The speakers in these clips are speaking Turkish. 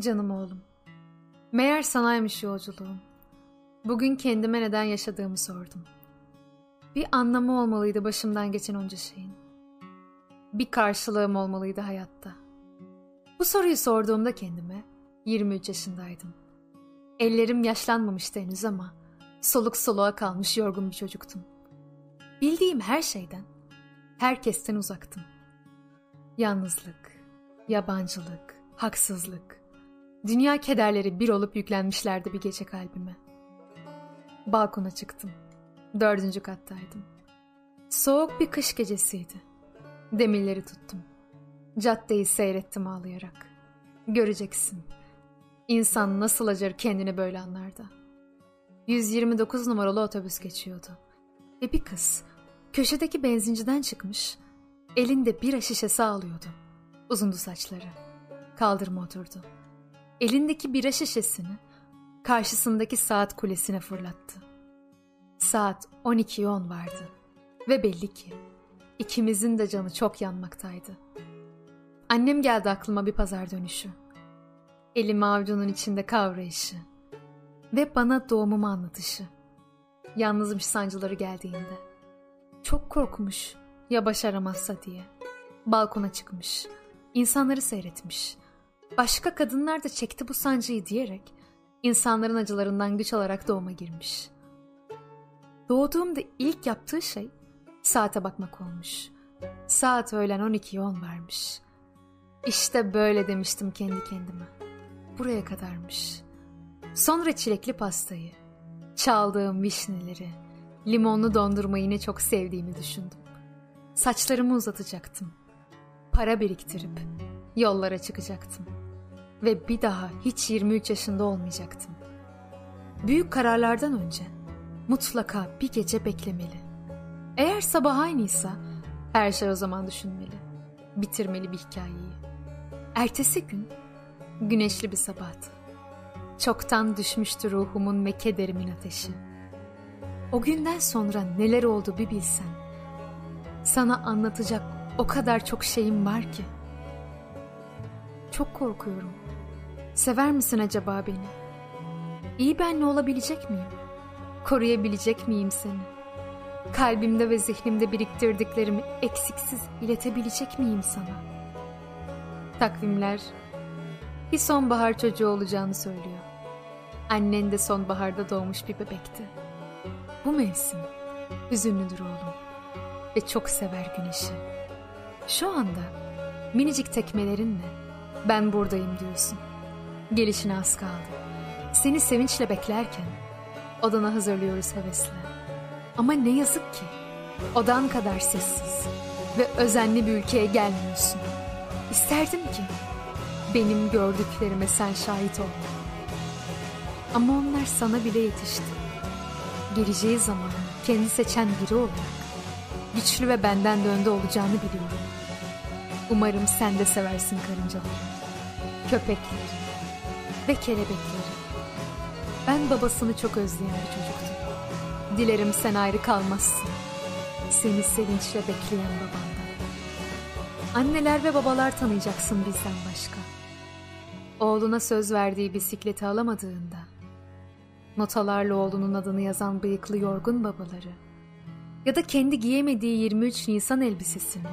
Canım oğlum. Meğer sanaymış yolculuğum. Bugün kendime neden yaşadığımı sordum. Bir anlamı olmalıydı başımdan geçen onca şeyin. Bir karşılığım olmalıydı hayatta. Bu soruyu sorduğumda kendime 23 yaşındaydım. Ellerim yaşlanmamıştı henüz ama soluk soluğa kalmış yorgun bir çocuktum. Bildiğim her şeyden, herkesten uzaktım. Yalnızlık, yabancılık, haksızlık, dünya kederleri bir olup yüklenmişlerdi bir gece kalbime. Balkona çıktım. Dördüncü kattaydım. Soğuk bir kış gecesiydi. Demirleri tuttum. Caddeyi seyrettim ağlayarak. Göreceksin. İnsan nasıl acır kendini böyle anlarda. 129 numaralı otobüs geçiyordu. Ve bir kız köşedeki benzinciden çıkmış, elinde bira şişesi alıyordu. Uzundu saçları. Kaldırıma oturdu. Elindeki bira şişesini karşısındaki saat kulesine fırlattı. Saat 12.10 vardı ve belli ki ikimizin de canı çok yanmaktaydı. Annem geldi aklıma bir pazar dönüşü. Elimi avucunun içinde kavrayışı ve bana doğumumu anlatışı. Yalnızmış sancıları geldiğinde. Çok korkmuş ya başaramazsa diye. Balkona çıkmış, insanları seyretmiş. Başka kadınlar da çekti bu sancıyı diyerek insanların acılarından güç alarak doğuma girmiş. Doğduğumda ilk yaptığı şey saate bakmak olmuş. Saat öğlen 12'yi vermiş. İşte böyle demiştim kendi kendime. Buraya kadarmış. Sonra çilekli pastayı, çaldığım vişneleri, limonlu dondurmayı ne çok sevdiğimi düşündüm. Saçlarımı uzatacaktım. Para biriktirip yollara çıkacaktım. Ve bir daha hiç 23 yaşında olmayacaktım. Büyük kararlardan önce mutlaka bir gece beklemeli. Eğer sabah aynıysa her şey o zaman düşünmeli. Bitirmeli bir hikayeyi. Ertesi gün güneşli bir sabahtı. Çoktan düşmüştü ruhumun ve kederimin ateşi. O günden sonra neler oldu bir bilsen. Sana anlatacak o kadar çok şeyim var ki. Çok korkuyorum. Sever misin acaba beni? İyi benle olabilecek miyim? Koruyabilecek miyim seni? Kalbimde ve zihnimde biriktirdiklerimi eksiksiz iletebilecek miyim sana? Takvimler bir sonbahar çocuğu olacağını söylüyor. Annen de sonbaharda doğmuş bir bebekti. Bu mevsim hüzünlüdür oğlum ve çok sever güneşi. Şu anda minicik tekmelerinle ben buradayım diyorsun. Gelişine az kaldı. Seni sevinçle beklerken odana hazırlıyoruz hevesle. Ama ne yazık ki odan kadar sessiz ve özenli bir ülkeye gelmiyorsun. İsterdim ki benim gördüklerime sen şahit ol. Ama onlar sana bile yetişti. Geleceği zaman kendi seçen biri olarak güçlü ve benden de olacağını biliyorum. Umarım sen de seversin karıncaları, köpekleri ve kelebekleri. Ben babasını çok özleyen bir çocuktum. Dilerim sen ayrı kalmazsın. Seni sevinçle bekleyen babandan. Anneler ve babalar tanıyacaksın bizden başka. Oğluna söz verdiği bisikleti alamadığında, notalarla oğlunun adını yazan bıyıklı yorgun babaları ya da kendi giyemediği 23 Nisan elbisesini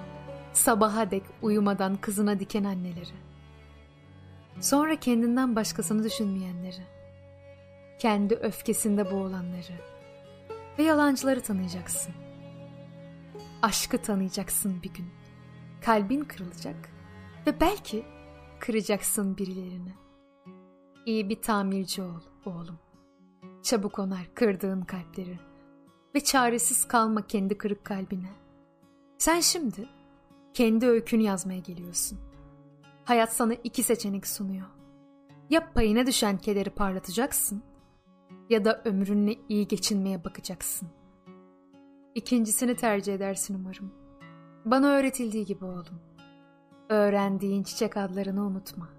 sabaha dek uyumadan kızına diken anneleri. Sonra kendinden başkasını düşünmeyenleri, kendi öfkesinde boğulanları ve yalancıları tanıyacaksın. Aşkı tanıyacaksın bir gün. Kalbin kırılacak ve belki kıracaksın birilerini. İyi bir tamirci ol oğlum. Çabuk onar kırdığın kalpleri ve çaresiz kalma kendi kırık kalbine. Sen şimdi kendi öykünü yazmaya geliyorsun. Hayat sana iki seçenek sunuyor. Ya payına düşen kederi parlatacaksın ya da ömrünle iyi geçinmeye bakacaksın. İkincisini tercih edersin umarım. Bana öğretildiği gibi oğlum. Öğrendiğin çiçek adlarını unutma.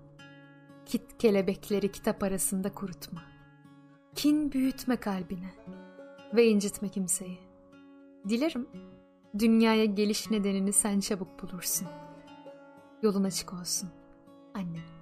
Kit kelebekleri kitap arasında kurutma. Kin büyütme kalbine ve incitme kimseyi. Dilerim dünyaya geliş nedenini sen çabuk bulursun. Yolun açık olsun. Annem.